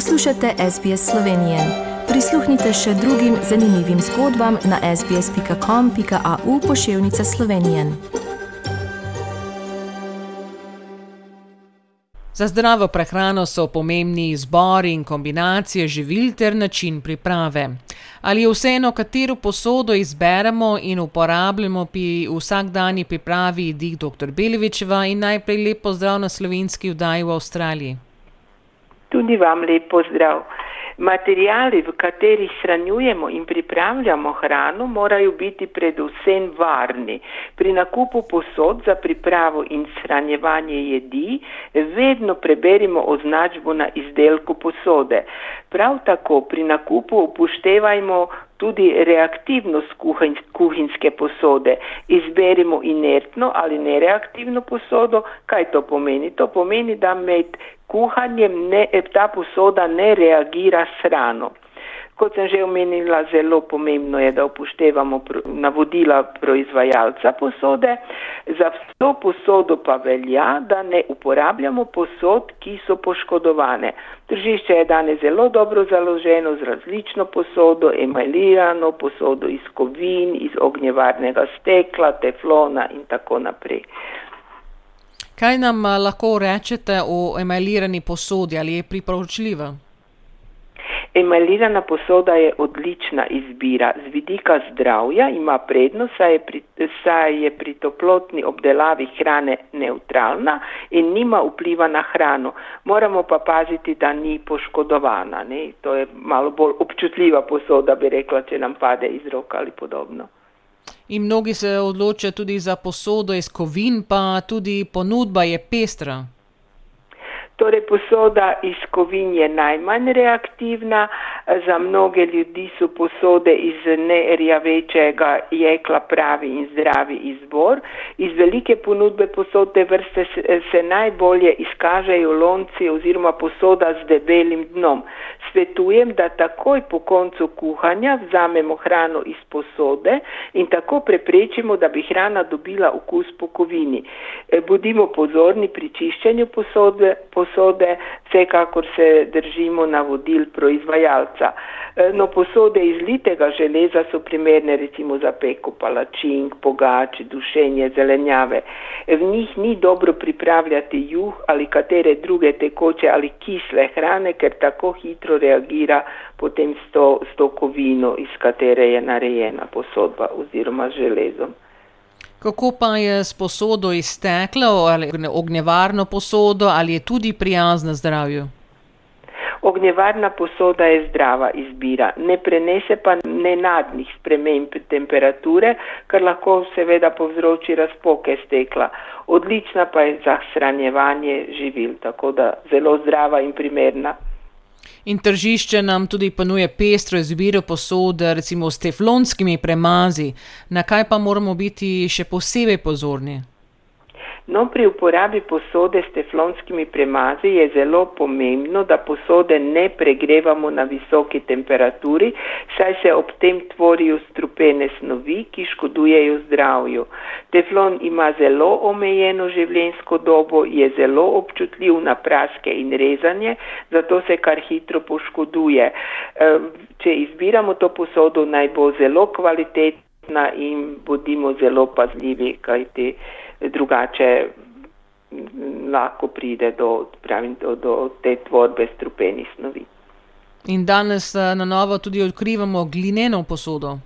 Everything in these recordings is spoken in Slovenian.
Poslušate SBS Slovenije. Prisluhnite še drugim zanimivim zgodbam na sbsp.com.au pošiljka Slovenije. Za zdravo prehrano so pomembni izbori in kombinacije živil ter način priprave. Ali je vseeno, katero posodo izberemo in uporabljamo pri vsakdanji pripravi, dik dr. Belevičeva in najprej lepo zdrav na slovenski vdaji v Avstraliji. Tudi vam lepo zdrav. Materijali, v katerih shranjujemo in pripravljamo hrano, morajo biti predvsem varni. Pri nakupu posod za pripravo in shranjevanje jedi vedno preberimo označbo na izdelku posode. Prav tako pri nakupu upoštevajmo tudi reaktivnost kuhinjske posode. Izberimo inertno ali nereaktivno posodo. Kaj to pomeni? To pomeni, da med kuhanjem ne, ta posoda ne reagira s hrano. Kot sem že omenila, zelo pomembno je, da upoštevamo navodila proizvajalca posode. Za vso posodo pa velja, da ne uporabljamo posod, ki so poškodovane. Tržišče je danes zelo dobro založeno z različno posodo, emailirano posodo iz kovin, iz ognjevarnega stekla, teflona in tako naprej. Kaj nam lahko rečete o emailirani posodi ali je priporočljiva? Emailirana posoda je odlična izbira. Z vidika zdravja ima prednost, saj je, pri, saj je pri toplotni obdelavi hrane neutralna in nima vpliva na hrano. Moramo pa paziti, da ni poškodovana. Ne? To je malo bolj občutljiva posoda, bi rekla, če nam pade iz roka ali podobno. In mnogi se odločajo tudi za posodo iz kovin, pa tudi ponudba je pestra. Torej, posoda iz kovin je najmanj reaktivna, za mnoge ljudi so posode iz nerjavečega jekla pravi in zdravi izbor. Iz velike ponudbe posode vrste se, se najbolje izkažejo lonci oziroma posoda z debelim dnom. Svetujem, da takoj po koncu kuhanja vzamemo hrano iz posode in tako preprečimo, da bi hrana dobila okus po kovini. E, bodimo pozorni pri čiščenju posode, posode, vsekakor se držimo navodil proizvajalca. E, no, posode iz litega železa so primerne recimo za peko palačink, pogač, dušenje, zelenjave. E, v njih ni dobro pripravljati juh ali katere druge tekoče ali kisle hrane, ker tako hitro reagira potem s to, s to kovino, iz katere je narejena posodba oziroma železom. Kako pa je s posodo iz stekla ali ognjevarno posodo, ali je tudi prijazna zdravju? Ognjevarna posoda je zdrava izbira, ne prenese pa nenadnih sprememb temperature, kar lahko seveda povzroči razpoke stekla. Odlična pa je za shranjevanje živil, tako da zelo zdrava in primerna. In tržišče nam tudi ponuje pestro izbiro posode, recimo s teflonskimi premazi. Na kaj pa moramo biti še posebej pozorni? No, pri uporabi posode s teflonskimi premazi je zelo pomembno, da posode ne pregrevamo na visoki temperaturi, saj se ob tem tvorijo strupene snovi, ki škodujejo zdravju. Teflon ima zelo omejeno življenjsko dobo, je zelo občutljiv na praske in rezanje, zato se kar hitro poškoduje. Če izbiramo to posodo, naj bo zelo kvalitetna in bodimo zelo pazljivi, kajti drugače lahko pride do, pravim, do, do te tvorbe strupenih snovi. In danes na novo tudi odkrivamo glineno posodo.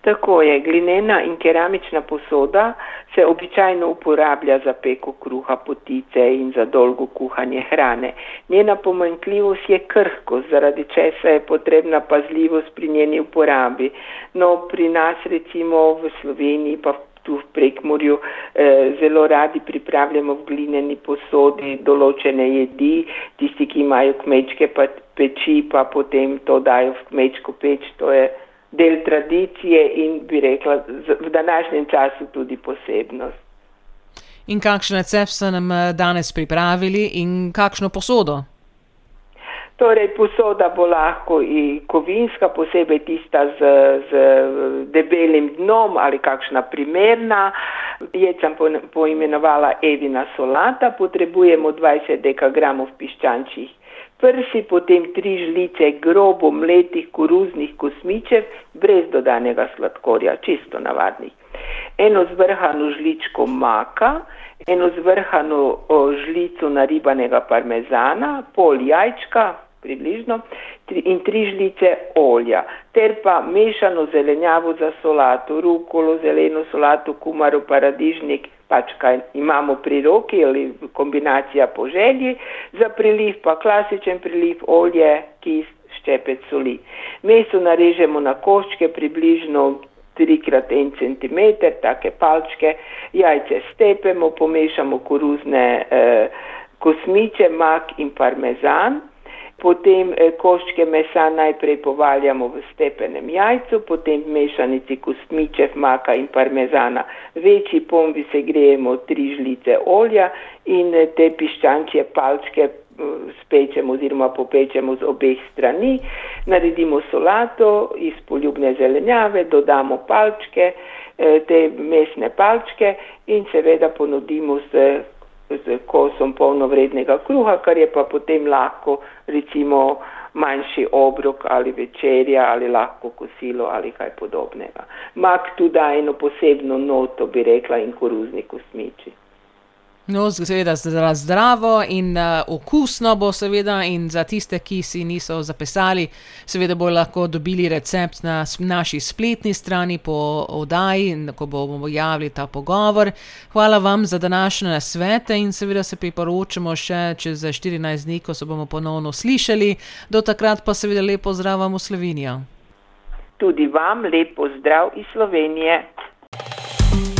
Tako je, glinena in keramična posoda se običajno uporablja za peko kruha, potice in za dolgo kuhanje hrane. Njena pomanjkljivost je krhkost, zaradi česa je potrebna pazljivost pri njeni uporabi. No, pri nas recimo v Sloveniji pa tu v prekmorju eh, zelo radi pripravljamo v glineni posodi določene jedi, tisti, ki imajo kmečke pa peči, pa potem to dajo v kmečko peč, to je del tradicije in bi rekla v današnjem času tudi posebnost. In kakšen recept ste nam danes pripravili in kakšno posodo? Torej, posoda bo lahko i kovinska, posebej tista z, z debelim dnom ali kakšna primerna. Jed sem poimenovala Evina solata, potrebujemo 20 dekagramov piščančjih prsi, potem tri žlice grobo mletih koruznih kosmičev, brez dodanega sladkorja, čisto navadnih. Eno zvrhano žličko maka, eno zvrhano žlico naribanega parmezana, pol jajčka, približno, in tri žlice olja, ter pa mešano zelenjavo za solato, rukolo, zeleno solato, kumaro, paradižnik, pač kaj imamo pri roki ali kombinacija po želji, za priliv pa klasičen priliv olje, kis, ščepec soli. Meso narežemo na koščke približno 3x1 cm, take palčke, jajce stepemo, pomešamo koruzne eh, kosmiče, mak in parmezan. Potem eh, koščke mesa najprej povaljamo v stepenem jajcu, potem v mešanici kostmičev, maka in parmezana. Večji pombi se grejemo tri žlice olja in eh, te piščančje palčke eh, spečemo oziroma popečemo z obeh strani. Naredimo solato iz poljubne zelenjave, dodamo palčke, te mesne palčke in seveda ponudimo z z kosom polnovrednega kruha, kar je pa potem lahko recimo manjši obrok ali večerja ali lahko kosilo ali kaj podobnega. Mak tu da eno posebno noto, bi rekla, in koruzni kosmiči. No, seveda zdravo in uh, okusno bo, seveda, in za tiste, ki si niso zapisali, seveda bodo lahko dobili recept na naši spletni strani po oddaji, ko bomo javili ta pogovor. Hvala vam za današnje svete in seveda se priporočamo še čez 14 dni, ko se bomo ponovno slišali. Do takrat pa seveda lepo zdrav v Slovenijo. Tudi vam lepo zdrav iz Slovenije.